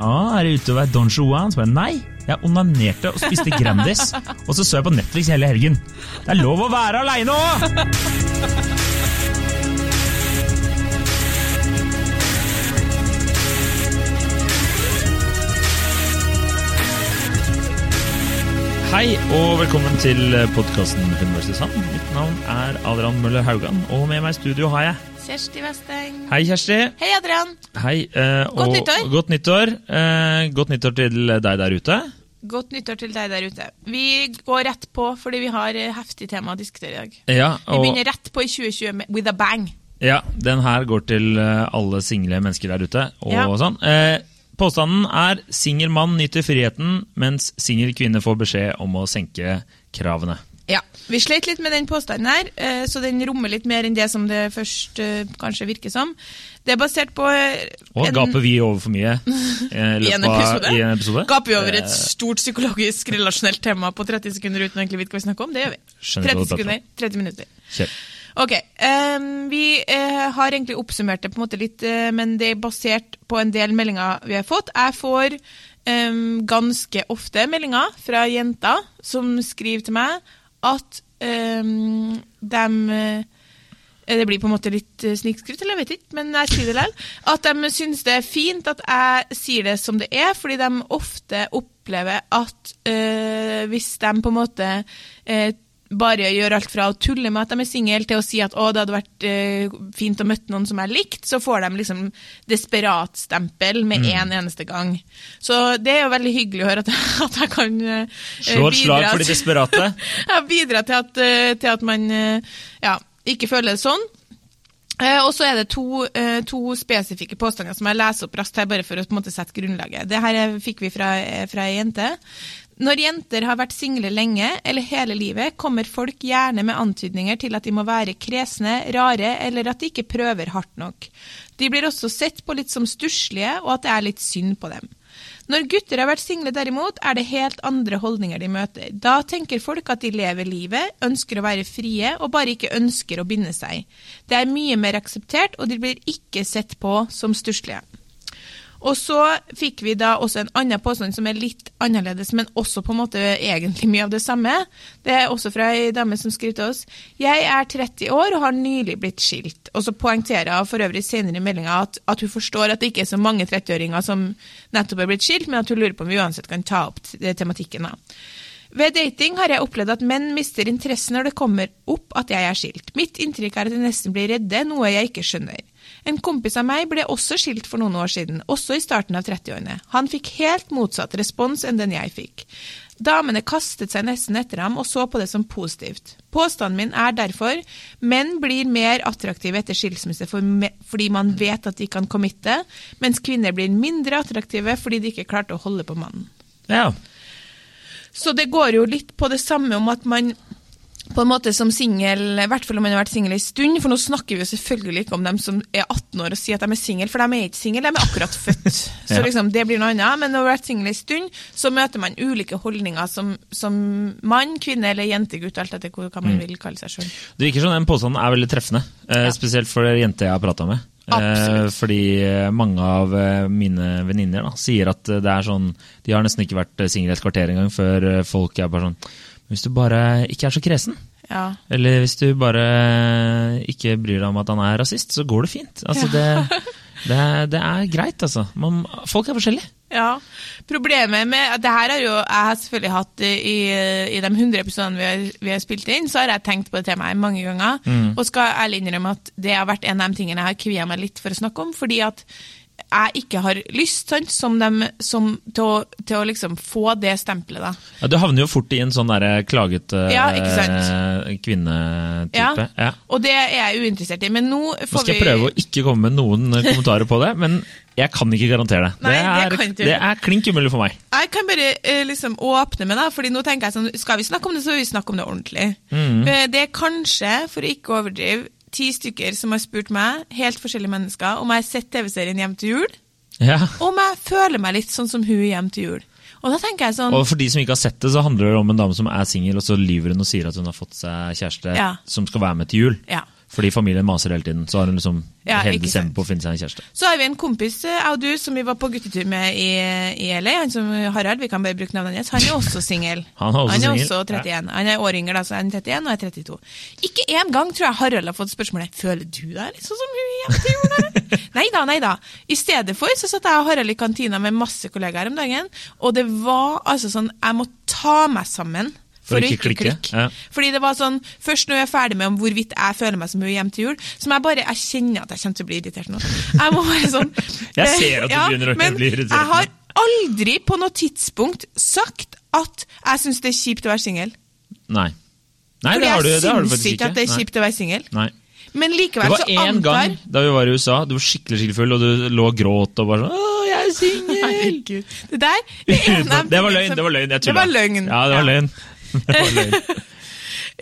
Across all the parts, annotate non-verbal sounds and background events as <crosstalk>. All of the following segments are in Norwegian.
ah, er du ute og er Don Juan? Så bare, Nei, jeg onanerte og spiste Grandis. <laughs> og så så jeg på Netflix hele helgen. Det er lov å være aleine òg! Hei og velkommen til podkasten Hun vs. Mitt navn er Adrian Møller Haugan, og med meg i studio har jeg Kjersti Westeng. Hei, Kjersti. Hei, Adrian. Hei, eh, Godt og nyttår. Godt nyttår. Eh, godt nyttår til deg der ute. Godt nyttår til deg der ute. Vi går rett på fordi vi har eh, heftig tema å diskutere i dag. Ja, Vi begynner rett på i 2020 med, with a bang. ja, den her går til eh, alle single mennesker der ute. Og Ja. sånn. Eh, påstanden er singel mann nyter friheten, mens singel kvinne får beskjed om å senke kravene. Ja, Vi sleit litt med den påstanden her, eh, så den rommer litt mer enn det som det først eh, kanskje virker som. Det er basert på eh, Og en- gaper vi over for mye <laughs> i en episode? I en episode? Gaper vi over et stort psykologisk relasjonelt tema på 30 sekunder uten å egentlig vite hva vi snakker om? Det gjør vi. Skjønner ikke hva 30 du prater om. sekunder, 30 minutter. Ok, um, Vi uh, har egentlig oppsummert det på en måte litt, uh, men det er basert på en del meldinger vi har fått. Jeg får um, ganske ofte meldinger fra jenter som skriver til meg at um, de det blir på en måte litt eh, snikskryt, eller jeg vet ikke, men jeg sier det likevel. At de syns det er fint at jeg sier det som det er, fordi de ofte opplever at øh, hvis de på en måte eh, bare gjør alt fra å tulle med at de er single, til å si at å, det hadde vært uh, fint å møte noen som jeg likte, så får de liksom desperatstempel med en eneste gang. Så det er jo veldig hyggelig å høre at, <laughs> at jeg kan uh, Slå et slag bidra for de desperate. <laughs> ja, bidra til at, uh, til at man ja, ikke føler det sånn. Og så er det to, to spesifikke påstander som jeg leser opp raskt her, bare for å på en måte sette grunnlaget. Det her er- fikk vi fra ei jente. Når jenter har vært single lenge eller hele livet, kommer folk gjerne med antydninger til at de må være kresne, rare, eller at de ikke prøver hardt nok. De blir også sett på litt som stusslige, og at det er litt synd på dem. Når gutter har vært single derimot, er det helt andre holdninger de møter. Da tenker folk at de lever livet, ønsker å være frie, og bare ikke ønsker å binde seg. Det er mye mer akseptert, og de blir ikke sett på som stusslige. Og så fikk vi da også en annen påstand som er litt annerledes, men også på en måte egentlig mye av det samme. Det er også fra ei dame som skriver til oss. Jeg er 30 år og har nylig blitt skilt. Og så poengterer hun for øvrig senere i meldinga at, at hun forstår at det ikke er så mange 30-åringer som nettopp er blitt skilt, men at hun lurer på om vi uansett kan ta opp tematikken. da. Ved dating har jeg opplevd at menn mister interesse når det kommer opp at jeg er skilt. Mitt inntrykk er at de nesten blir redde, noe jeg ikke skjønner. En kompis av meg ble også skilt for noen år siden, også i starten av 30-årene. Han fikk helt motsatt respons enn den jeg fikk. Damene kastet seg nesten etter ham og så på det som positivt. Påstanden min er derfor menn blir mer attraktive etter skilsmisse for fordi man vet at de kan committe, mens kvinner blir mindre attraktive fordi de ikke klarte å holde på mannen. Ja. Så det går jo litt på det samme om at man på en måte som singel, i hvert fall om man har vært singel en stund, for nå snakker vi jo selvfølgelig ikke om dem som er 18 år og sier at de er single, for de er ikke single, de er akkurat født. <laughs> Så Ja. liksom, det blir noe annet. Men når man har vært singel en stund, så møter man ulike holdninger som, som mann, kvinne eller jente, gutt, alt etter hva man vil kalle seg sjøl. Det virker som den påstanden er veldig treffende, eh, Ja. spesielt for jenter jeg har prata med. Eh, Absolutt. fordi eh, mange av mine venninner sier at det er sånn De har nesten ikke vært single et kvarter engang før folk er bare sånn "Men Hvis du bare ikke er så kresen, Ja. eller hvis du bare ikke bryr deg om at han er rasist, så går det fint. Altså, det, det, er- det er greit, altså. Man, folk er forskjellige. Ja. Problemet med det her har jo jeg har selvfølgelig hatt i, i de 100 episodene vi har, vi har spilt inn, så har jeg tenkt på det temaet mange ganger. Og skal ærlig innrømme at det har vært en av de tingene jeg har kvia meg litt for å snakke om, fordi at jeg ikke har lyst sant, som dem, som, til, å, til å liksom få det stempelet. da. Ja, du havner jo fort i en sånn der klagete Ja, eh, kvinnetype. Ja. Og det er jeg uinteressert i. Men nå Nå får skal jeg prøve å ikke komme med noen eh, kommentarer på det, men jeg kan ikke garantere det. Nei, det, er, det er klink umulig for meg. Jeg kan bare eh, liksom åpne med det, fordi nå tenker jeg sånn, skal vi snakke om det, så vil vi snakke om det ordentlig. Mm. Det er kanskje, for å ikke overdrive, ti stykker som har spurt meg, helt forskjellige mennesker, om jeg har sett TV-serien Hjem til jul, Ja. og om jeg føler meg litt sånn som hun i Hjem til jul. Og da tenker jeg sånn, Og for de som ikke har sett det, så handler det om en dame som er singel, og så lyver hun og sier at hun har fått seg kjæreste Ja. som skal være med til jul. ja. Fordi familien maser hele tiden. Så har hun liksom Ja, hele desember på å finne seg en kjæreste. Så har vi en kompis, av du, som vi var på guttetur med i, i LA. Han som Harald, vi kan bare bruke navnet hans. Han er også singel. <laughs> Han er også singel, også 31. Han er år yngre, da, så han er 31 og jeg er 32. Ikke engang tror jeg Harald har fått spørsmålet Føler du deg litt sånn som hun jenta gjorde? <laughs> nei da, nei da. I stedet for så satt jeg og Harald i kantina med masse kollegaer om dagen, og det var altså sånn Jeg må ta meg sammen. For å ikke klikke, ja. Fordi det var sånn, Først når jeg er ferdig med om hvorvidt jeg føler meg som hun hjem til jul, som jeg bare, jeg kjenner at jeg kommer til å bli irritert nå. Jeg må bare sånn... <laughs> Jeg ser at du <laughs> begynner å bli irritert Jeg har aldri på noe tidspunkt sagt at jeg syns det er kjipt å være singel. Nei. Nei, Fordi det har du, jeg det har du faktisk ikke at det er kjipt å være singel. Men Det likevel var så én antar gang da vi var i USA, du var skikkelig skikkelig full, og du lå og gråt og bare sånn 'Å, jeg er <laughs> singel'. Det der det det var løgn, det var løgn. Jeg Det var løgn. Ja, det var løgn. Det var løgn.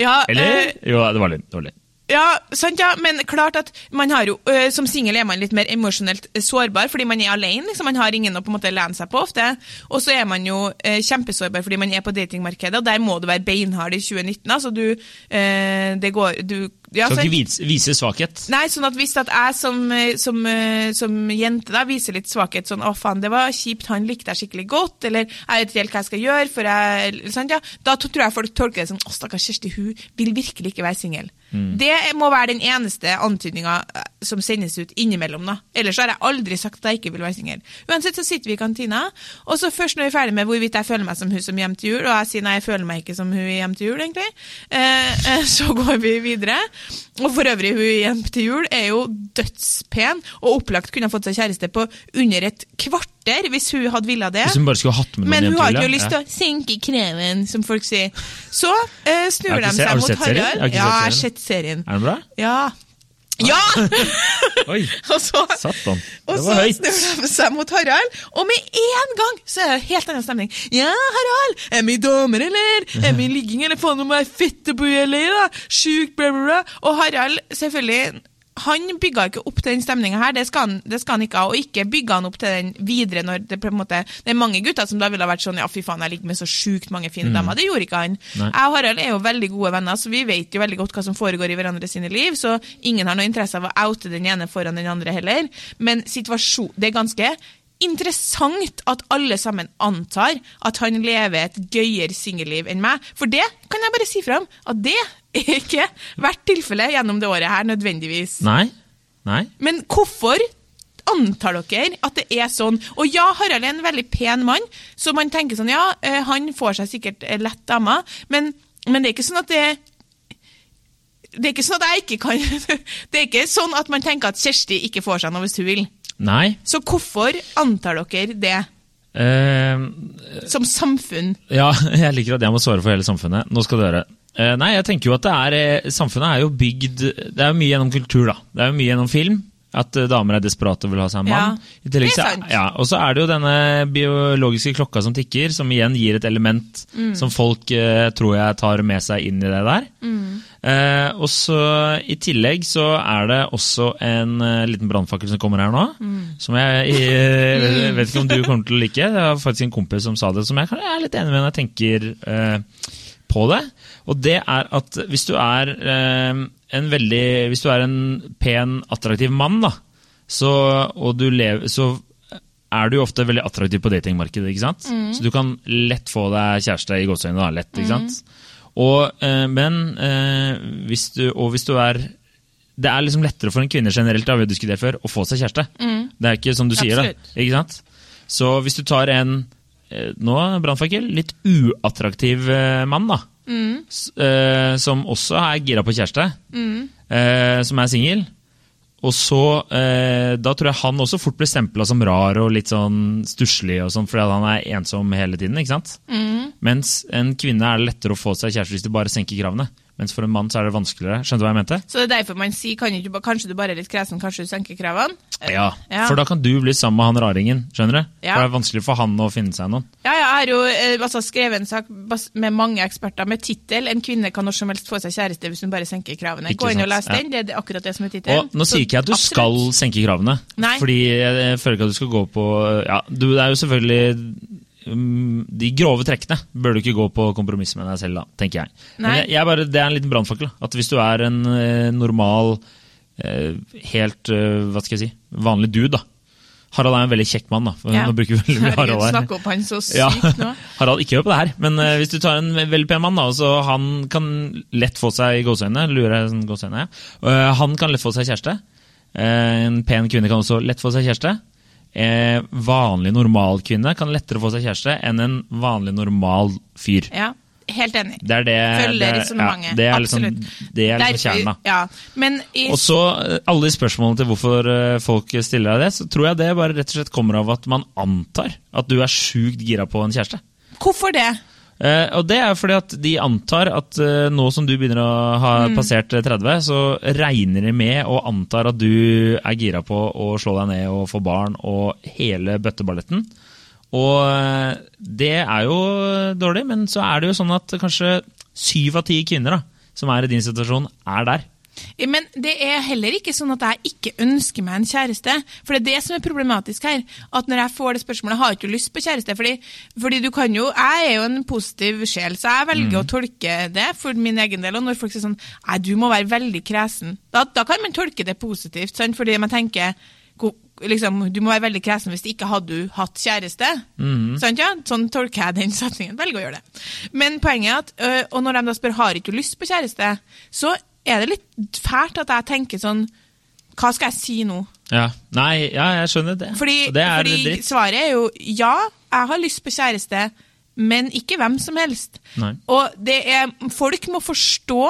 Ja, Eller? eh, Jo, det var løgn. Det var løgn. Ja, sant ja, men klart at man har jo, øh, som singel er man litt mer emosjonelt øh, sårbar, fordi man er alene, liksom, man har ingen å på en måte lene seg på ofte. Og så er man jo øh, kjempesårbar fordi man er på datingmarkedet, og der må du være beinhard i 2019. Altså du, det går, du, ja, Skal ikke vise, vise svakhet. Nei, sånn at hvis at jeg som, øh, som, øh, som jente da viser litt svakhet, sånn 'Å, faen, det var kjipt, han likte jeg skikkelig godt', eller 'Jeg vet ikke helt hva jeg skal gjøre', for jeg sant, ja, Da tror jeg folk tolker det som 'Å, stakkars Kjersti, hun vil virkelig ikke være singel'. Det må være den eneste antydninga eh, som sendes ut innimellom. da. Ellers har jeg aldri sagt at jeg ikke vil være singel. Uansett så sitter vi i kantina, og så først når vi er ferdig med hvorvidt jeg føler meg som hun som hjem til jul, og jeg sier nei, jeg føler meg ikke som hun hjem til jul, egentlig, eh, eh, <laughs> så går vi videre. Og for øvrig, hun hjem til jul er jo dødspen, og opplagt kunne ha fått seg kjæreste på under et kvarter hvis hun hadde villa det. Hvis hun bare skulle hatt med noen Men hun har ikke lyst til ja. å senke kreven, som folk sier. Så uh, snur de seg mot serien? Har Harald. Ja, jeg har sett serien. Er den bra? Ja! Ja! <laughs> Oi, <laughs> og så, satan. og Det var høyt. Så snur de seg mot Harald, og med en gang så er det helt annen stemning. Ja, Harald, er vi dommer, eller? Er vi ligging, eller faen om jeg er fette på da? Sjukt, bla, bla, bla. Og Harald, selvfølgelig, han bygga ikke opp til den stemninga her, det skal, han, det skal han ikke ha. Og ikke bygga han opp til den videre når det på en måte Det er mange gutter som da ville ha vært sånn Ja, fy faen, jeg ligger med så sjukt mange fine damer. Det gjorde ikke han. Nei. Jeg og Harald er jo veldig gode venner, så vi vet jo veldig godt hva som foregår i hverandre sine liv, så ingen har noe interesse av å oute den ene foran den andre heller. Men situasjon, det er ganske interessant at alle sammen antar at han lever et gøyere singelliv enn meg. For det kan jeg bare si fram, at det er ikke hvert tilfelle gjennom det året her, nødvendigvis. Nei. Nei. Men hvorfor antar dere at det er sånn? Og ja, Harald er en veldig pen mann, så man tenker sånn, ja, eh, han får seg sikkert eh, lett dame, men, men det er ikke sånn at det det er ikke sånn at jeg ikke kan <laughs> Det er ikke sånn at man tenker at Kjersti ikke får seg noe hvis hun vil. Nei. Så hvorfor antar dere det Uh, som samfunn? ja, <laughs> jeg liker at jeg må svare for hele samfunnet. Nå skal du høre. Uh, nei, jeg tenker jo at det er, eh, samfunnet er jo bygd Det er jo mye gjennom kultur, da. Det er jo mye gjennom film. At eh, damer er desperate og vil ha seg en mann. Ja, det er sant. Ja, og så er det jo denne biologiske klokka som tikker, som igjen gir et element Mm. som folk uh, tror jeg tar med seg inn i det der. Eh, og så I tillegg så er det også en eh, liten brannfakkel som kommer her nå. Mm. Som jeg eh, <laughs> vet ikke om du kommer til å like. Det var faktisk en kompis som sa det, som jeg jeg er litt enig med når jeg tenker eh, på det. Og det er at hvis du er eh, en veldig Hvis du er en pen, attraktiv mann, da, så, og du lever, så er du jo ofte veldig attraktiv på datingmarkedet. ikke sant? Så du kan lett få deg kjæreste i gåseøynene. lett, ikke sant? Og, eh, men eh, hvis du, og hvis du er Det er liksom lettere for en kvinne generelt da, vi har diskutert før, å få seg kjæreste. Det er ikke som du sier, da. Ikke sant? Så hvis du tar en eh, nå, brannfakkel, litt uattraktiv mann, da, eh, som også er gira på kjæreste, eh, som er singel, og så, eh, Da tror jeg han også fort blir stempla som rar og litt sånn stusslig, sånn, fordi han er ensom hele tiden. ikke sant? Mens en kvinne er det lettere å få seg kjæreste hvis du bare senker kravene. Mens for en mann så er det vanskeligere. Skjønte du hva jeg mente? Så det er derfor man sier kan du kanskje du bare er litt kresen, kanskje du senker kravene? Ja, Ja. For da kan du bli sammen med han raringen. skjønner du? Ja. For det er vanskelig for han å finne seg noen. Ja, jeg har jo eh, altså, skrevet en sak med mange eksperter med tittel 'En kvinne kan når som helst få seg kjæreste hvis hun bare senker kravene'. Gå inn og les den, det er akkurat det som er tittelen. Nå Så sier ikke jeg at du absolutt. skal senke kravene, Nei. fordi jeg føler ikke at du skal gå på ja, du, Det er jo selvfølgelig de grove trekkene bør du ikke gå på kompromiss med deg selv, da, tenker jeg. Men jeg, jeg bare, det er en liten brannfakkel. At hvis du er en eh, normal, eh, helt eh, hva skal jeg si, vanlig dude, da. Harald er en veldig kjekk mann, da. Ja. Nå bruker vi veldig mye Harald her. opp han så <laughs> sykt Ja, nå. Harald, ikke hør på det her, men uh, hvis du tar en veldig pen mann, da, så han kan lett få seg gåseøyne, lurer sånn gåseøyne, ja. Uh, han kan lett få seg kjæreste. Uh, en pen kvinne kan også lett få seg kjæreste. Eh, vanlig normal kvinne kan lettere få seg kjæreste enn en vanlig normal fyr. Ja, helt enig. Det er det Følger det, resonnementet, det er liksom, det er liksom Derfor- kjernen. Ja, men i, Og så eh, alle de spørsmålene til hvorfor eh, folk stiller deg det, så tror jeg det bare rett og slett kommer av at man antar at du er sjukt gira på en kjæreste. hvorfor det? Eh, og det er fordi at de antar at uh, nå som du begynner å ha Mm. passert eh, 30, så regner de med og antar at du er gira på å slå deg ned og få barn og hele bøtteballetten. Og uh, det er jo dårlig, men så er det jo sånn at kanskje syv av ti kvinner da, som er i din situasjon, er der. Men det er heller ikke sånn at jeg ikke ønsker meg en kjæreste. For det er det som er problematisk her. At når jeg får det spørsmålet, har ikke du lyst på kjæreste? Fordi, fordi du kan jo Jeg er jo en positiv sjel, så jeg velger å tolke det for min egen del. Og når folk sier sånn Nei, du må være veldig kresen. Da, da kan man tolke det positivt, sant? fordi man tenker Liksom, du må være veldig kresen hvis ikke hadde du hatt kjæreste. Sant, ja? Sånn tolker jeg den <laughs> setningen. Velger å gjøre det. Men poenget er at, og når de da spør har ikke du lyst på kjæreste, så er det litt fælt at jeg tenker sånn Hva skal jeg si nå? Ja, Nei, ja, jeg skjønner det. Fordi, det er fordi dritt. svaret er jo ja, jeg har lyst på kjæreste, men ikke hvem som helst. Nei. Og det er, folk må forstå,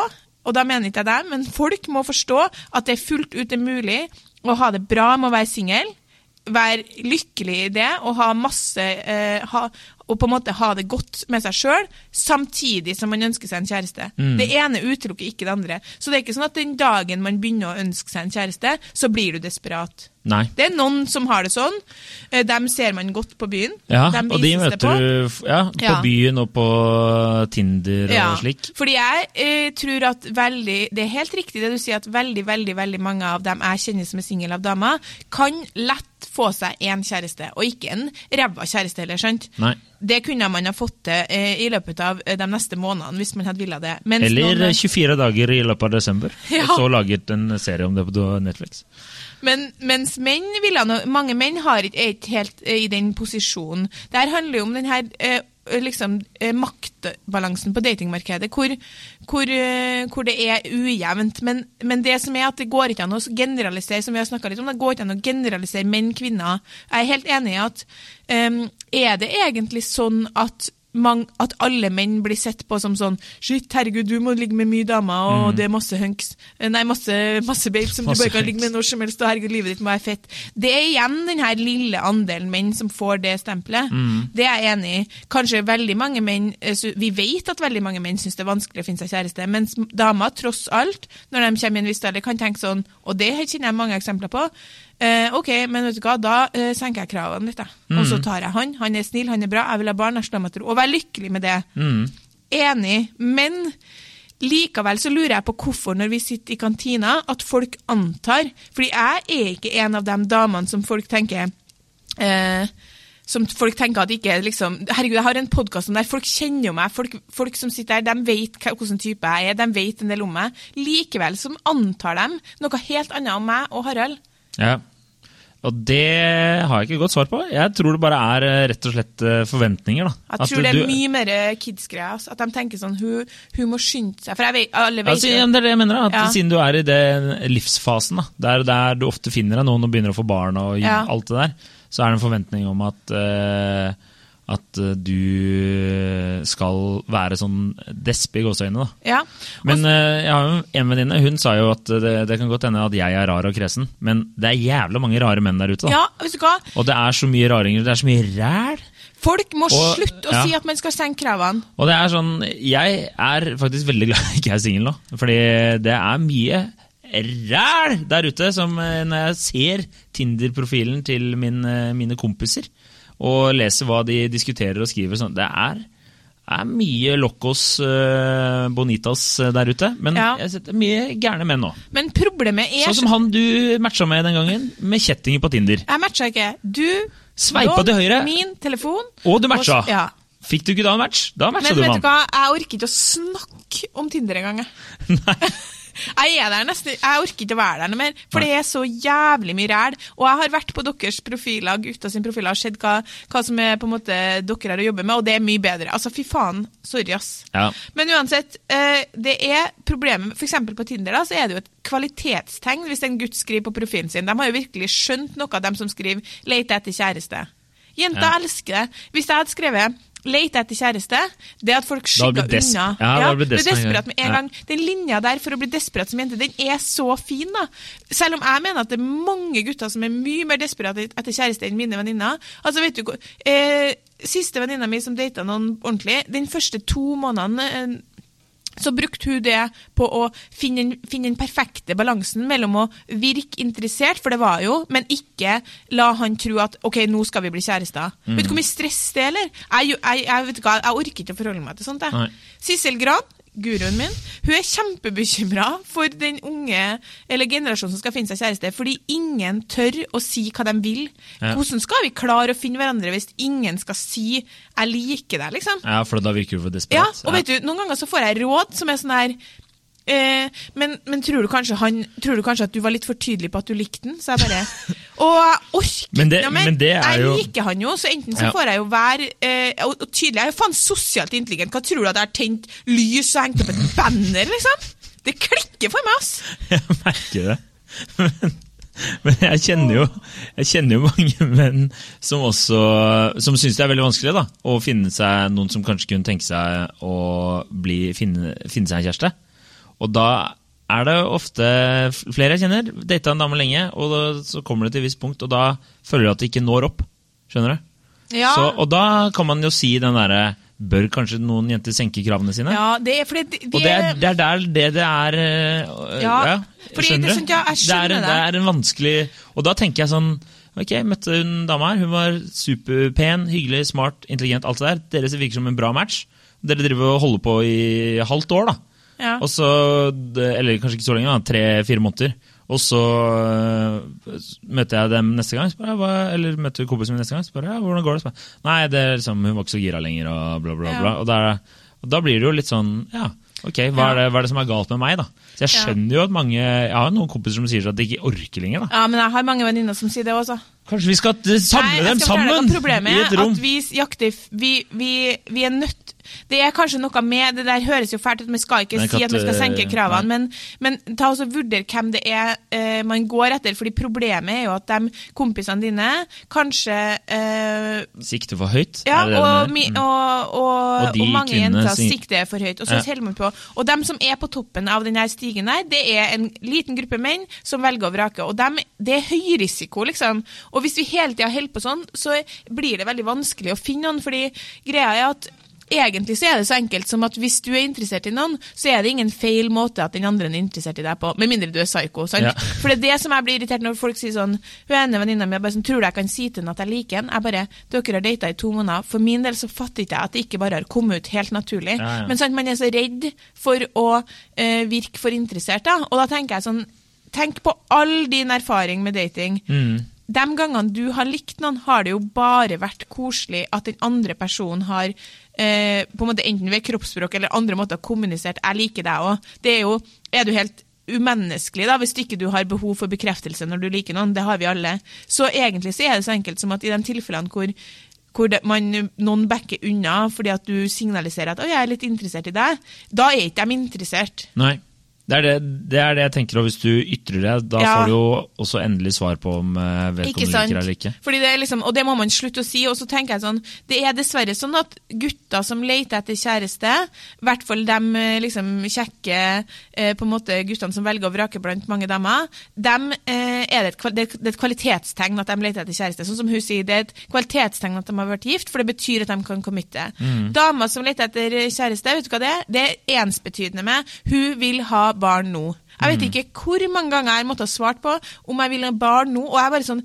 og da mener ikke jeg deg, men folk må forstå at det er fullt ut er mulig å ha det bra med å være singel, være lykkelig i det og ha masse eh, ha, og på en måte ha det godt med seg sjøl, samtidig som man ønsker seg en kjæreste. Mm. Det ene utelukker ikke det andre. Så det er ikke sånn at den dagen man begynner å ønske seg en kjæreste, så blir du desperat. Nei. Det er noen som har det sånn. Eh, Dem ser man godt på byen. Ja, de og de møter på. du ja, på Ja. byen og på Tinder og Ja, slik. fordi jeg eh, tror at veldig Det er helt riktig det du sier, at veldig veldig, veldig mange av dem jeg kjenner som er single av damer, kan lett få seg en kjæreste, og ikke en ræva kjæreste heller, skjønt? Nei. Det kunne man ha fått til eh, i løpet av eh, de neste månedene, hvis man hadde villet det. Mens Eller noen- 24 dager i løpet av desember, Ja. og så laget en serie om det på Netflix. Men, mens menn ville noe, Mange menn har ikke, er ikke helt eh, i den posisjonen. Det her handler jo om den her eh, liksom, eh, maktbalansen på datingmarkedet, hvor, hvor, hvor det er ujevnt. Men, men det som er at det går ikke an å generalisere, som vi har snakket litt om, det går ikke an å generalisere menn, kvinner. Jeg er helt enig i at em, er det egentlig sånn at mang, at alle menn blir sett på som sånn Shit, herregud, du må ligge med mye damer, og det er masse hunks. Eh, Nei, masse, masse babes som Masse du bare kan ligge med når som helst, og herregud, livet ditt må være fett. Det er igjen den her lille andelen menn som får det stempelet. Det er jeg enig i. Kanskje veldig mange menn eh, Vi vet at veldig mange menn syns det er vanskelig å finne seg kjæreste, mens damer tross alt, når de kommer i en viss alder, kan tenke sånn, og det kjenner jeg mange eksempler på, eh, ok, men vet du hva, da eh, senker jeg kravene litt, jeg. Og så tar jeg han. Han er snill, han er bra, jeg vil ha barn, jeg slår meg til ro. Og være lykkelig med det. Enig, men likevel så lurer jeg på hvorfor når vi sitter i kantina, at folk antar Fordi jeg er ikke en av de damene som folk tenker eh, som folk tenker at ikke liksom Herregud, jeg har en podkast om det. Folk kjenner jo meg. Folk, folk som sitter der, de vet hvilken type jeg er. De vet en del om meg. Likevel så antar de noe helt annet om meg og Harald. Ja. Og det har jeg ikke godt svar på. Jeg tror det bare er eh, rett og slett eh, forventninger. da. Jeg tror det er du- mye mer kids-greier. altså. At de tenker sånn Hun, hun må skynde seg. For jeg vet, alle vet Altså, ja, det er det jeg mener, at Ja. Siden du er i den livsfasen, da, der, der du ofte finner deg noen og begynner å få barn, og Ja. alt det der, så er det en forventning om at, eh, at eh, du skal være sånn despe i gåseøynene. da. Ja. Men eh, jeg har jo en venninne, hun sa jo at det, det kan godt hende at jeg er rar og kresen, men det er jævla mange rare menn der ute. da. ja, vet du hva? Og det er så mye raringer, det er så mye ræl. Folk må Og- slutte å ja. si at man skal senke kravene. Og det er sånn, jeg er faktisk veldig glad <laughs> jeg ikke er singel nå, fordi det er mye ræl der ute, som eh, når jeg ser Tinder-profilen til min, eh, mine kompiser, og leser hva de diskuterer og skriver, sånn, det er, er mye locos uh, bonitas eh, der ute, men Ja. jeg setter mye gærne menn nå. Men problemet er Sånn som han du matcha med den gangen, med kjettinger på Tinder. Jeg matcha ikke. Du Sveipa til høyre, Min telefon. og du matcha. Og- Ja. Fikk du ikke da en match? Da matcha Men du vet med du han. hva, jeg orker ikke å snakke om Tinder engang. <laughs> jeg. Er der nesten, jeg orker ikke å være der noe mer, for det er så jævlig mye ræl. Og jeg har vært på deres profiler, gutta sine profiler, og sett hva, hva som er på en måte dere har å jobbe med, og det er mye bedre. Altså, fy faen. Sorry, ass. Ja. Men uansett, eh, det er problemet eksempel på Tinder da, så er det jo et kvalitetstegn hvis en gutt skriver på profilen sin. De har jo virkelig skjønt noe av dem som skriver 'leter etter kjæreste'. Jenta Ja. elsker det. Hvis jeg hadde skrevet 'leter etter kjæreste', det at folk skygger unna. Ja, blitt blir desperat, med en ja. gang. Den linja der for å bli desperat som jente, den er så fin, da. Selv om jeg mener at det er mange gutter som er mye mer desperate etter kjæreste enn mine venninner. Altså, vet du, eh, Siste venninna mi som data noen ordentlig, den første to månedene eh, så brukte hun det på å finne, finne den perfekte balansen mellom å virke interessert, for det var jo, men ikke la han tro at ok, nå skal vi bli kjærester. Mm. Vet du hvor mye stress det er, eller? Jeg, jeg, jeg, jeg orker ikke å forholde meg til sånt. Jeg. Sissel Gran, guruen min, hun er kjempebekymra for den unge eller generasjonen som skal finne seg kjæreste, fordi ingen tør å si hva de vil. Ja. Hvordan skal vi klare å finne hverandre hvis ingen skal si 'jeg liker deg', liksom? ja, for da virker du for Ja, desperat. og vet du, noen ganger så får jeg råd som er sånn her eh, men, men tror, du han, tror du kanskje at du var litt for tydelig på at du likte den? Så jeg bare Og jeg orker Men det- ja, men det er Jeg liker han jo, så enten så Ja. får jeg jo være eh, og, og tydelig. Jeg er jo faen sosialt intelligent. Hva tror du at jeg har tent lys og hengt opp et banner, liksom? Det klikker for meg, ass! <laughs> Jeg merker det. Men, men jeg kjenner jo Jeg kjenner jo mange menn som også Som syns det er veldig vanskelig da å finne seg noen som kanskje kunne tenke seg å bli, finne, finne seg en kjæreste. Og da er det ofte flere jeg kjenner, data en dame lenge, og da, så kommer det til et visst punkt, og da føler du at det ikke når opp. Skjønner du? Ja, Så, og da kan man jo si den derre Bør kanskje noen jenter senke kravene sine? ja det er fordi de, de, Og det er, det er der det det er øh, Ja, ja skjønner det er sånn, ja, jeg skjønner det. Er, det er en vanskelig Og da tenker jeg sånn Ok, jeg møtte en dame her. Hun var superpen, hyggelig, smart, intelligent, alt det der. Dere virker som en bra match. Dere driver og holder på i halvt år, da. Ja. Og så, Eller kanskje ikke så lenge. Tre-fire måneder. Og så øh, møter jeg dem neste gang, jeg, hva, eller møter kompisen min neste gang, spør jeg, ja, hvordan går det? Jeg, Nei, det er liksom, hun var ikke så gira lenger, og bla, bla, Ja. bla. Og, da, og da blir det jo litt sånn, ja, ok, hva er, det, hva er det som er galt med meg, da? Så jeg skjønner jo at mange Jeg har noen kompiser som sier at de ikke orker lenger, da. ja, men jeg har mange venninner som sier det også. Kanskje vi skal eh, samle Nei, dem fortelle deg sammen Problemet i er et rom? at vi jakter vi, vi, vi er nødt Det er kanskje noe med Det der høres jo fælt ut, vi skal ikke si at vi skal senke kravene, men, men ta også vurder hvem det er eh, man går etter. fordi problemet er jo at de kompisene dine kanskje eh, Sikter for høyt? ja, det det og, mi. Mm. og, og, Og mange jenter sikter for høyt. Og så holder man på. Og dem som er på toppen av denne stigen der, det er en liten gruppe menn som velger å vrake. Og dem, det er høy risiko, liksom. Og hvis vi hele tida holder på sånn, så blir det veldig vanskelig å finne noen. fordi greia er at Egentlig så er det så enkelt som at hvis du er interessert i noen, så er det ingen feil måte at den andre er interessert i deg på. Med mindre du er psyko. sant? Ja. For det er det som jeg blir irritert når folk sier sånn Hun ene venninna mi bare sånn, tror du jeg kan si til henne at jeg liker henne? Jeg bare Dere har data i to måneder. For min del så fatter ikke jeg at det ikke bare har kommet ut helt naturlig. Ja, ja. Men sant, man er så redd for å eh, virke for interessert, da. Og da tenker jeg sånn Tenk på all din erfaring med dating. Mm. De gangene du har likt noen, har det jo bare vært koselig at den andre personen har eh, på en måte enten ved kroppsspråk eller andre måter kommunisert 'jeg liker deg' òg. Det er jo Er du helt umenneskelig da, hvis ikke du har behov for bekreftelse når du liker noen? Det har vi alle. Så egentlig så er det så enkelt som at i de tilfellene hvor hvor det, man, noen backer unna fordi at du signaliserer at 'å, jeg er litt interessert i deg', da er ikke de interessert. Nei. Det er det, det er det jeg tenker, og hvis du ytrer det, da Ja. får du jo også endelig svar på om eh, vedkommende liker eller ikke. Fordi det er liksom, og det må man slutte å si. Og så tenker jeg sånn, Det er dessverre sånn at gutter som leter etter kjæreste, i hvert fall de eh, liksom kjekke eh, på en måte guttene som velger å vrake blant mange damer, dem eh, er det, et, det er et kvalitetstegn at de leter etter kjæreste. Sånn som hun sier, Det er et kvalitetstegn at de har vært gift, for det betyr at de kan committe. Damer som leter etter kjæreste, vet du hva det er? Det er ensbetydende med hun vil ha barn nå. Jeg vet ikke hvor mange ganger jeg måtte ha svart på om jeg vil ha barn nå, og jeg er bare sånn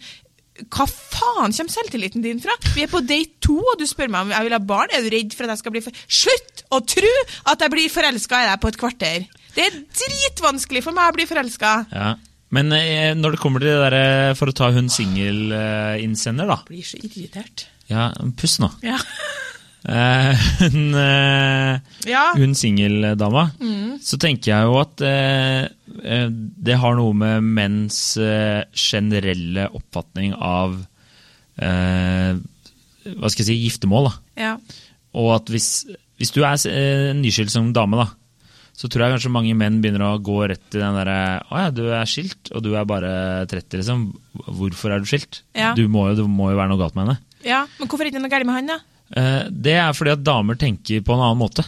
hva faen kommer selvtilliten din fra? Vi er på date to, og du spør meg om jeg vil ha barn. Er du redd for at jeg skal bli for... Slutt å tro at jeg blir forelska i deg på et kvarter! Det er dritvanskelig for meg å bli forelska. Ja. Men eh, når det kommer til det derre for å ta hun singelinnsender, da. Blir så irritert. Ja, puss nå. Ja. Eh, <laughs> hun eh, ja. hun singeldama, så tenker jeg jo at eh, eh, det har noe med menns eh, generelle oppfatning av eh, Hva skal jeg si giftermål. da. ja. Og at hvis, hvis du er eh, nyskilt som dame, da, så tror jeg kanskje mange menn begynner å gå rett til den derre Å ja, du er skilt, og du er bare 30, liksom. Hvorfor er du skilt? Ja. Du må jo, det må jo være noe galt med henne. ja. Men hvorfor er det ikke noe galt med han, da? Eh, Det er fordi at damer tenker på en annen måte.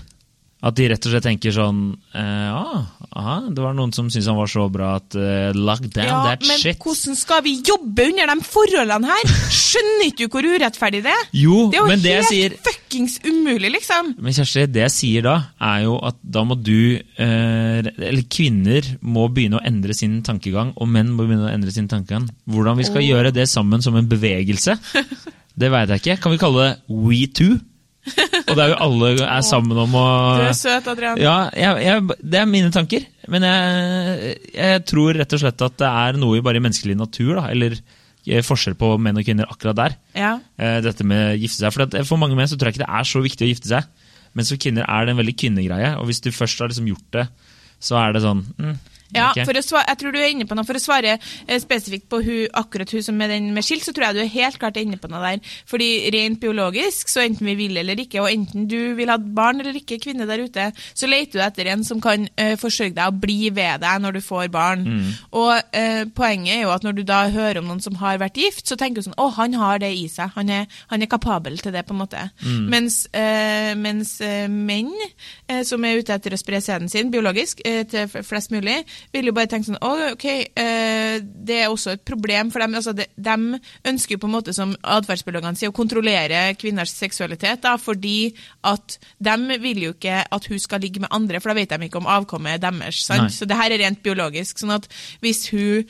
At de rett og slett tenker sånn eh, ah, aha, Det var noen som syntes han var så bra at uh, lock down Ja, that men shit. hvordan skal vi jobbe under de forholdene her? Skjønner ikke du hvor urettferdig det er? Jo, Det er jo men helt sier fuckings umulig, liksom. Men Kjersti, det jeg sier da, er jo at da må du eh, Eller kvinner må begynne å endre sin tankegang, og menn må begynne å endre sin tankegang. Hvordan vi skal gjøre det sammen som en bevegelse, <laughs> det veit jeg ikke. Kan vi kalle det We Too? Og der jo alle er sammen om å <laughs> Du er søt, Adrian. Ja, jeg, jeg, det er mine tanker. Men jeg, jeg tror rett og slett at det er noe i bare i menneskelig natur, da, eller eh, forskjell på menn og kvinner akkurat der. Ja. Eh, Dette med å gifte seg. For, at for mange menn så tror jeg ikke det er så viktig å gifte seg. Mens for kvinner er det en veldig kvinnegreie. Og hvis du først har liksom gjort det, så er det sånn mm, Ja, svare, jeg tror du er inne på noe. For å svare eh, spesifikt på hun, akkurat hun som er den med skilt, så tror jeg du er helt klart inne på noe der. Fordi rent biologisk, så enten vi vil eller ikke, og enten du vil ha barn eller ikke, kvinne der ute, så leter du etter en som kan uh, forsørge deg og bli ved deg når du får barn. Og uh, poenget er jo at når du da hører om noen som har vært gift, så tenker du sånn å, han har det i seg. Han er, han er kapabel til det, på en måte. Mens, uh, mens menn som er ute etter å spre sæden sin biologisk til flest mulig, vil jo bare tenke sånn oh, OK, eh, det er også et problem for dem. Altså, de, de ønsker jo på en måte, som atferdsbiologene sier, å kontrollere kvinners seksualitet, da, fordi at de vil jo ikke at hun skal ligge med andre, for da vet de ikke om avkommet er deres. Sant? Så det her er rent biologisk. sånn at hvis hun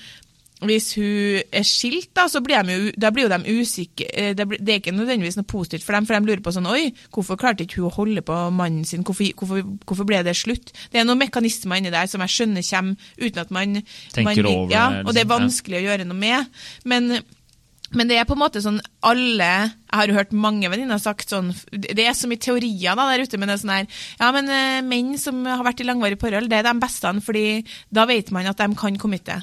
hvis hun er skilt, da, så blir de da blir jo de usikre. Eh, Det, blir- det er ikke nødvendigvis noe positivt for dem, for de lurer på sånn Oi, hvorfor klarte ikke hun å holde på mannen sin? Hvorfor, hvorfor, hvorfor ble det slutt? Det er noen mekanismer inni der som jeg skjønner kommer uten at man Tenker man, over ja, det, Og det er liksom, ja. vanskelig å gjøre noe med. Men men det er på en måte sånn alle Jeg har jo hørt mange venninner sagt sånn Det er så mye teorier da der ute, men det er sånn her Ja, men eh, menn som har vært i langvarig forhold, det er de beste, fordi da vet man at de kan committe.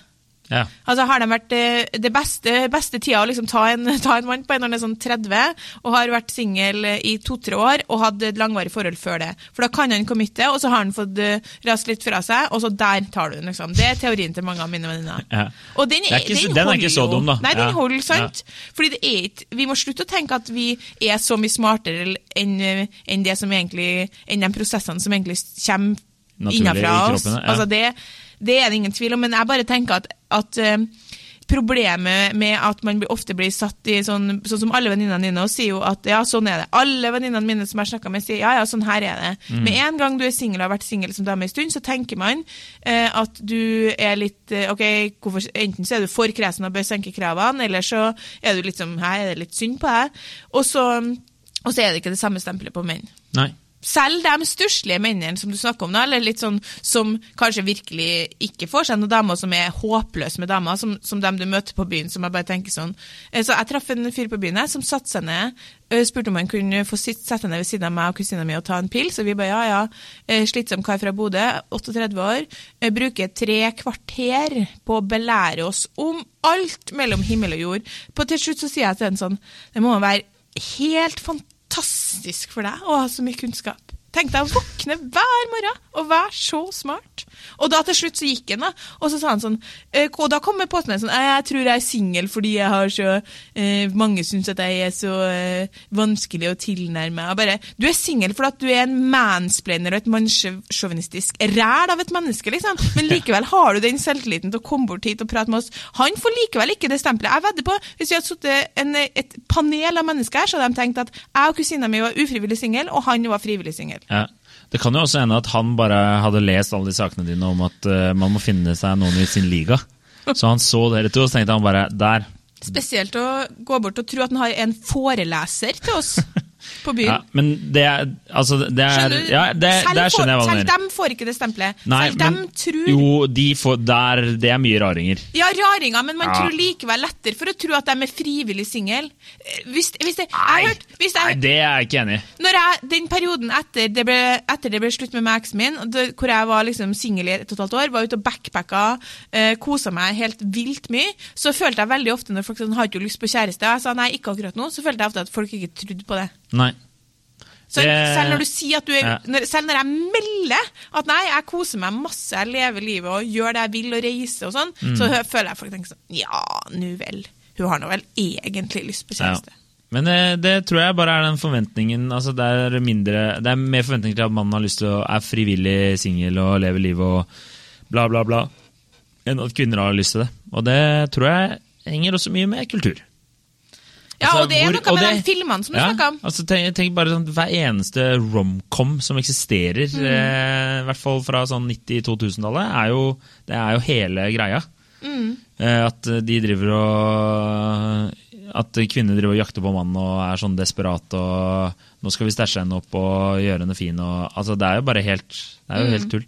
Ja. Altså Har de vært eh, det beste, beste tida å liksom ta en, <laughs> ta en mann på en når han er sånn 30, og har vært singel i to-tre år og hatt et langvarig forhold før det. For da kan han committe, og så har han fått uh, rast litt fra seg, og så der tar du den, liksom. Det er teorien til mange av mine venninner. Ja. Og den, er ikke den, den er ikke så dum, da. Nei, den Ja. holder, sant? Fordi det er ikke Vi må slutte å tenke at vi er så mye smartere enn eh, enn det som egentlig Enn de prosessene som egentlig kommer innenfra oss. Altså det, det er det ingen tvil om, men jeg bare tenker at, at eh, Problemet med at man ofte blir satt i sånn Sånn som alle venninnene dine og sier jo at ja, sånn er det. Alle venninnene mine som jeg har snakka med, sier ja, ja, sånn her er det. Mm. Med en gang du er singel og har vært singel som dame en stund, så tenker man eh, at du er litt eh, OK, hvorfor, enten så er du for kresen og bør senke kravene, eller så er du litt sånn Her er det litt synd på deg. Og så, og så er det ikke det samme stempelet på menn. Nei. Selv de stusslige mennene som du snakker om nå, eller litt sånn som kanskje virkelig ikke får seg noen damer som er håpløse med damer, som, som dem du møter på byen, som jeg bare tenker sånn. Eh, Så jeg traff en fyr på byen som satte seg ned, eh, spurte om han kunne få sitt, sette ned ved siden av meg og kusina mi og ta en pils, og vi bare ja, ja. Eh, Slitsom kar fra Bodø, 38 år, bruker tre kvarter på å belære oss om alt mellom himmel og jord. På til slutt så sier jeg til en sånn, det må være helt fantastisk for deg å ha så mye kunnskap. Tenk deg å våkne hver morgen og være så smart. Og da til slutt så gikk han, da. Og så sa han sånn eh, Og da kom påstanden sånn Jeg tror jeg er singel fordi jeg har så eh, Mange syns at jeg er så eh, vanskelig å tilnærme. Og bare Du er singel fordi du er en mansplainer og et mannssjåvinistisk ræl av et menneske, liksom. Men likevel har du den selvtilliten til å komme bort hit og prate med oss. Han får likevel ikke det stempelet. Jeg vedder på, hvis vi hadde sittet et panel av mennesker her, så hadde de tenkt at jeg og kusina mi var ufrivillig singel, og han var frivillig singel. Ja. Det kan jo også hende at han bare hadde lest alle de sakene dine om at uh, man må finne seg noen i sin liga. Så han så dere to, og så tenkte han bare Der. Spesielt å gå bort og tro at han har en foreleser til oss. På byen. Ja, men det er Altså, det er Skjønner du? Ja, det, selv der skjønner jeg hva selv dem får ikke det stempelet. Nei, selv dem tror Jo, de får Der Det er mye raringer. Ja, raringer, men man Ja. tror likevel lettere for å tro at de er frivillig single. Eh, Hvis, hvis det, Nei, jeg hørt, hvis nei, det er jeg ikke enig i. når jeg, Den perioden etter det ble, etter det ble slutt med meg eksen min, hvor jeg var liksom singel i et og et halvt år, var ute og backpacka, eh, kosa meg helt vilt mye, så følte jeg veldig ofte når folk sånn, har ikke lyst på kjæreste, jeg sa nei, ikke akkurat nå, så følte jeg ofte at folk ikke trodde på det. Nei. Så Selv når du sier at du er, selv når jeg melder at nei, jeg koser meg masse, jeg lever livet og gjør det jeg vil og reiser og sånn, Mm. så føler jeg folk tenker sånn Ja, nu vel. Hun har nå vel egentlig lyst på Ja. Men det, det tror jeg bare er den forventningen altså det, er mindre, det er mer forventninger til at mannen har lyst til å er frivillig singel og lever livet og bla, bla, bla, enn at kvinner har lyst til det. Og det tror jeg henger også mye med kultur. Ja, Altså, og det er hvor- noe og med de filmene som du Ja, snakker om. altså tenk, tenk bare sånn, Hver eneste romcom som eksisterer, Mm. eh, i hvert fall fra sånn 90-2000-tallet, er det er jo hele greia. Mm. Eh, at de driver og At kvinner driver og jakter på mannen og er sånn desperat og 'Nå skal vi stæsje henne opp og gjøre henne fin'. Og, altså, det er jo bare helt, det er jo Mm. helt tull.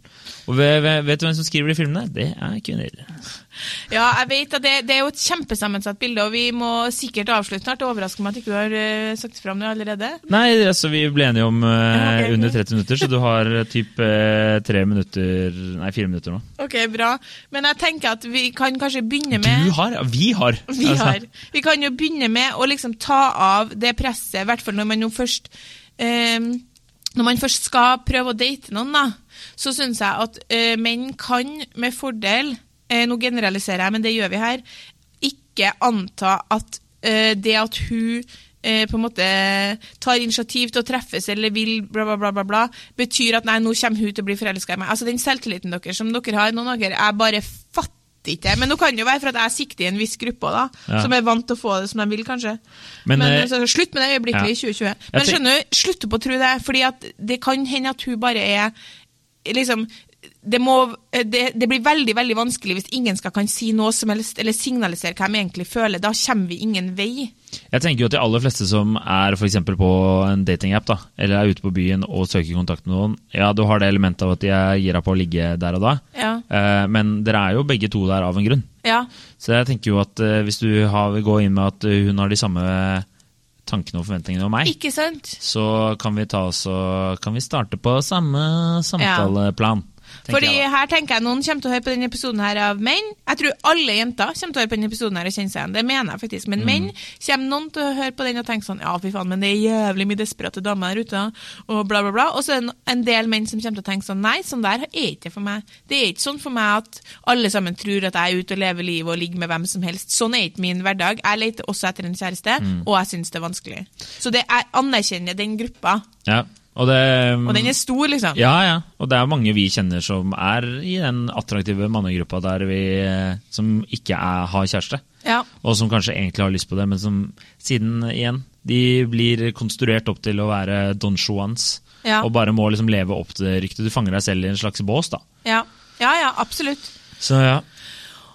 Og vet vet du hvem som skriver de filmene? Det er kvinner. Ja, jeg vet at det, det er jo et kjempesammensatt bilde, og vi må sikkert avslutte snart. Det overrasker meg at ikke du har uh, sagt fram det allerede. Nei, altså vi ble enige om uh, under 30 minutter, så du har eh, typ uh, tre minutter Nei, fire minutter nå. Ok, bra. Men jeg tenker at vi kan kanskje begynne med Du har? Ja, vi har! <laughs> Vi Altså, har. Vi kan jo begynne med å liksom ta av det presset, i hvert fall når man jo først um, Når man først skal prøve å date noen, da, så syns jeg at eh, menn kan med fordel Nå generaliserer jeg, men det gjør vi her. Ikke anta at eh, det at hun eh, på en måte tar initiativ til å treffes eller vil bla, bla, bla, bla, bla betyr at nei, nå kommer hun til å bli forelska i meg. Altså Den selvtilliten dere som dere har, noen av dere, jeg bare fatter ikke. Men nå kan det jo være for at jeg sikter i en viss gruppe da, Ja. som er vant til å få det som de vil, kanskje. Men, Men, eh, så, Slutt med det øyeblikkelig i 2020. Men skjønner du, slutt på å tro det, fordi at det kan hende at hun bare er liksom det, må, det, det blir veldig veldig vanskelig hvis ingen skal kan si noe som helst eller signalisere hva de egentlig føler. Da kommer vi ingen vei. Jeg tenker jo at de aller fleste som er eksempel på en datingapp, da, eller er ute på byen og søker kontakt med noen, ja, du har det elementet av at de er gira på å ligge der og da, Ja. eh, men dere er jo begge to der av en grunn. Ja. Så jeg tenker jo at eh, hvis du har, går inn med at eh, hun har de samme tankene og forventningene om meg, Ikke sant? så kan vi ta oss og kan vi starte på samme samtaleplan. tenker Fordi jeg her tenker jeg noen kommer til å høre på denne episoden her av menn. Jeg tror alle jenter kommer til å høre på denne episoden her og kjenne seg igjen. Det mener jeg faktisk. Mm. Men menn kommer noen til å høre på den og tenke sånn Ja, fy faen, men det er jævlig mye desperate damer der ute, og bla, bla, bla. Og så er det en del menn som kommer til å tenke sånn Nei, sånn der er ikke for meg. Det er ikke sånn for meg at alle sammen tror at jeg er ute og lever livet og ligger med hvem som helst. Sånn er ikke min hverdag. Jeg leter også etter en kjæreste, Mm. og jeg syns det er vanskelig. Så det, jeg anerkjenner den gruppa. Ja, og det, Og den er stor, liksom. Ja, ja. Og det er mange vi kjenner som er i den attraktive mannegruppa der vi eh, som ikke er, har kjæreste. Ja. Og som kanskje egentlig har lyst på det, men som siden igjen de blir konstruert opp til å være Don Juans. Ja. Og bare må liksom leve opp til ryktet. Du fanger deg selv i en slags bås, da. Ja, ja, ja absolutt. Så ja.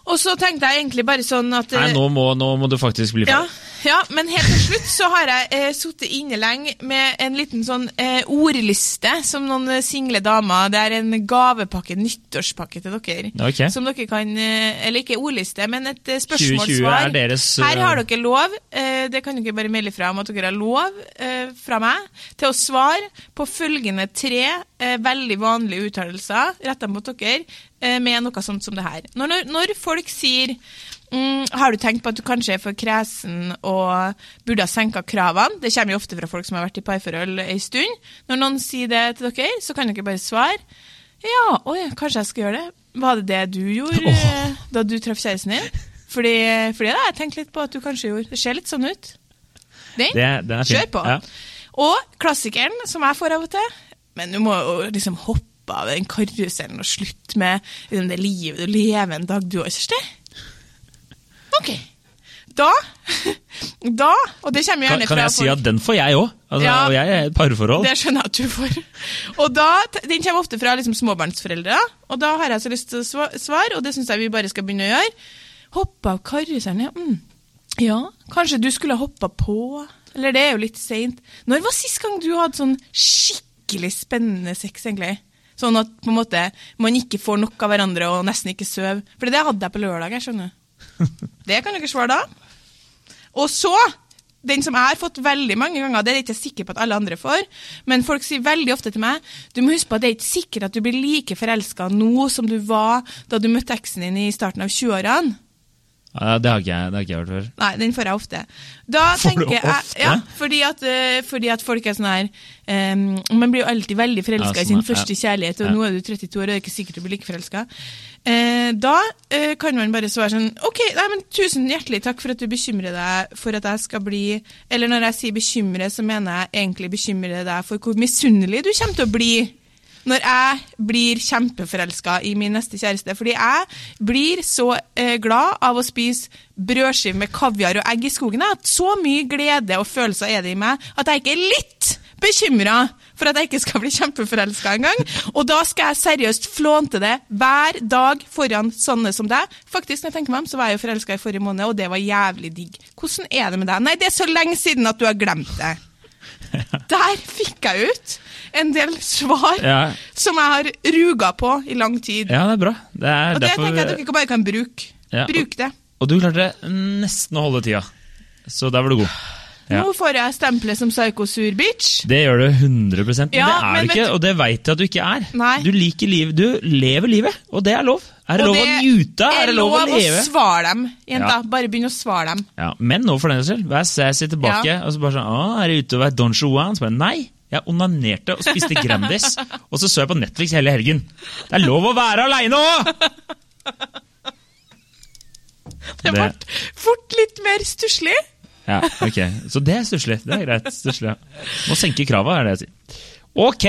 Og så tenkte jeg egentlig bare sånn at Nei, eh, nå må, nå må du faktisk bli ferdig. ja, men helt til slutt så har jeg eh, sittet inne lenge med en liten sånn eh, ordliste som noen eh, single damer. Det er en gavepakke, nyttårspakke til dere. Okay. Som dere kan eh, Eller ikke ordliste, men et eh, 2020 spørsmålssvar. er deres, uh... Her har dere lov, eh, det kan dere bare melde fra om at dere har lov eh, fra meg, til å svare på følgende tre veldig vanlige uttalelser retta mot dere eh, med noe sånt som det her. Når, når folk sier mm, har du tenkt på at du kanskje er for kresen og burde ha senka kravene? Det kommer jo ofte fra folk som har vært i parforhold ei stund. Når noen sier det til dere, så kan dere bare svare ja, oi, kanskje jeg skal gjøre det. Var det det du gjorde oh. da du traff kjæresten din? Fordi, fordi det har jeg tenkt litt på at du kanskje gjorde. Det ser litt sånn ut. Den? Det, den. Kjør på. Ja. Og klassikeren, som jeg får av og til. Men du må jo liksom hoppe av den karusellen og slutte med liksom, det livet du lever en dag, du òg, Kjersti. OK. Da <laughs> Da, og det kommer Kan, gjerne kan fra jeg si at den får jeg òg? Altså, Ja. Og jeg er i et parforhold. det skjønner jeg at du får. Og da, Den kommer ofte fra liksom småbarnsforeldre, og da har jeg så lyst til å svare, og det syns jeg vi bare skal begynne å gjøre. Hoppe av karusellen, ja. Mm. Ja, kanskje du skulle ha hoppa på. Eller det er jo litt seint. Når var sist gang du hadde sånn skikkelig spennende sex, egentlig? Sånn at på en måte man ikke får nok av hverandre og nesten ikke sover. For det hadde jeg på lørdag. jeg skjønner. <laughs> Det kan dere svare da. Og så, den som jeg har fått veldig mange ganger, det er jeg ikke sikker på at alle andre får, men folk sier veldig ofte til meg du må huske på at det er ikke sikkert at du blir like forelska nå som du var da du møtte eksen din i starten av 20-årene. Ja, det har ikke det har ikke jeg hørt før. Nei, den får jeg ofte. Da Får tenker jeg, ja, fordi at, eh, fordi at folk er sånn her um, Man blir jo alltid veldig forelska Ja, i sin sånn, første kjærlighet, og Ja. nå er du 32 år og det er ikke sikkert du blir like forelska. Uh, da uh, kan man bare svare sånn OK, nei, men tusen hjertelig takk for at du bekymrer deg for at jeg skal bli Eller når jeg sier bekymre, så mener jeg egentlig bekymre deg for hvor misunnelig du kommer til å bli når jeg blir kjempeforelska i min neste kjæreste. Fordi jeg blir så eh, glad av å spise brødskive med kaviar og egg i skogen. At så mye glede og følelser er det i meg at jeg ikke er litt bekymra for at jeg ikke skal bli kjempeforelska engang. Og da skal jeg seriøst flånte det hver dag foran sånne som deg. Faktisk, når jeg tenker meg om, så var jeg jo forelska i forrige måned, og det var jævlig digg. Hvordan er det med deg? Nei, det er så lenge siden at du har glemt det. <laughs> Der fikk jeg ut en del svar Ja, som jeg har ruga på i lang tid. ja det er bra. Det er og det derfor, tenker jeg at dere ikke bare kan bruke. Ja, Bruk det. Og du klarte nesten å holde tida, så der var du god. Nå får jeg stempelet som psykosur bitch. Det gjør du 100 men Ja, det er men du ikke, og det veit jeg at du ikke er. Nei. Du liker livet, du lever livet, og det er lov. Er det Og lov å njute? Er det lov å leve? Å svare dem, jenta. Ja. Bare begynn å svare dem. Ja, Men nå, for den saks skyld. Vær sassy tilbake. Ja. Og så bare sånn Å, er du ute og er Don Juan? Så bare Nei. Jeg onanerte og spiste Grandis, <laughs> og så så jeg på Netflix hele helgen. Det er lov å være aleine òg! Det ble fort litt mer stusslig. Ja, ok. Så det er stusslig. Det er greit. Stusslig. Må senke krava, er det jeg sier. Ok!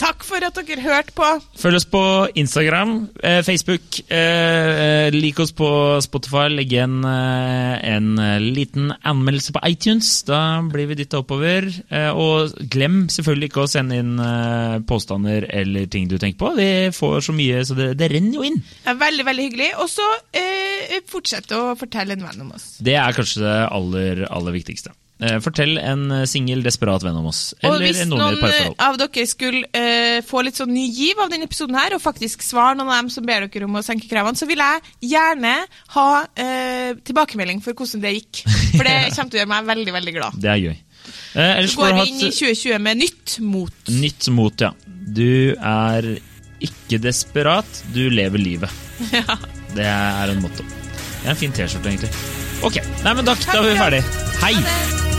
Takk for at dere hørte på. Følg oss på Instagram, eh, Facebook. Eh, eh, lik oss på Spotify. Legg igjen eh, en eh, liten anmeldelse på iTunes. Da blir vi dytta oppover. Eh, og glem selvfølgelig ikke å sende inn påstander eller ting du tenker på. Vi får så mye, så det, det renner jo inn. Det er veldig veldig hyggelig. Og så eh, fortsett å fortelle en venn om oss. Det er kanskje det aller, aller viktigste. Eh, fortell en eh, singel, desperat venn om oss. Eller hvis noen i noen et parforhold. eh, av dere skulle eh, få litt sånn ny giv av denne episoden her, og faktisk svare noen av dem som ber dere om å senke kravene, så vil jeg gjerne ha eh, tilbakemelding for hvordan det gikk. For det <laughs> kommer til å gjøre meg veldig, veldig glad. Det er gøy. Eh, ellers Så går vi inn i 2020 med nytt mot. nytt mot, ja. Du er ikke desperat, du lever livet. <laughs> Det er en motto. Det er en fin T-skjorte, egentlig. Ok, Nei, men da, da er vi ferdige. ferdig. Hei!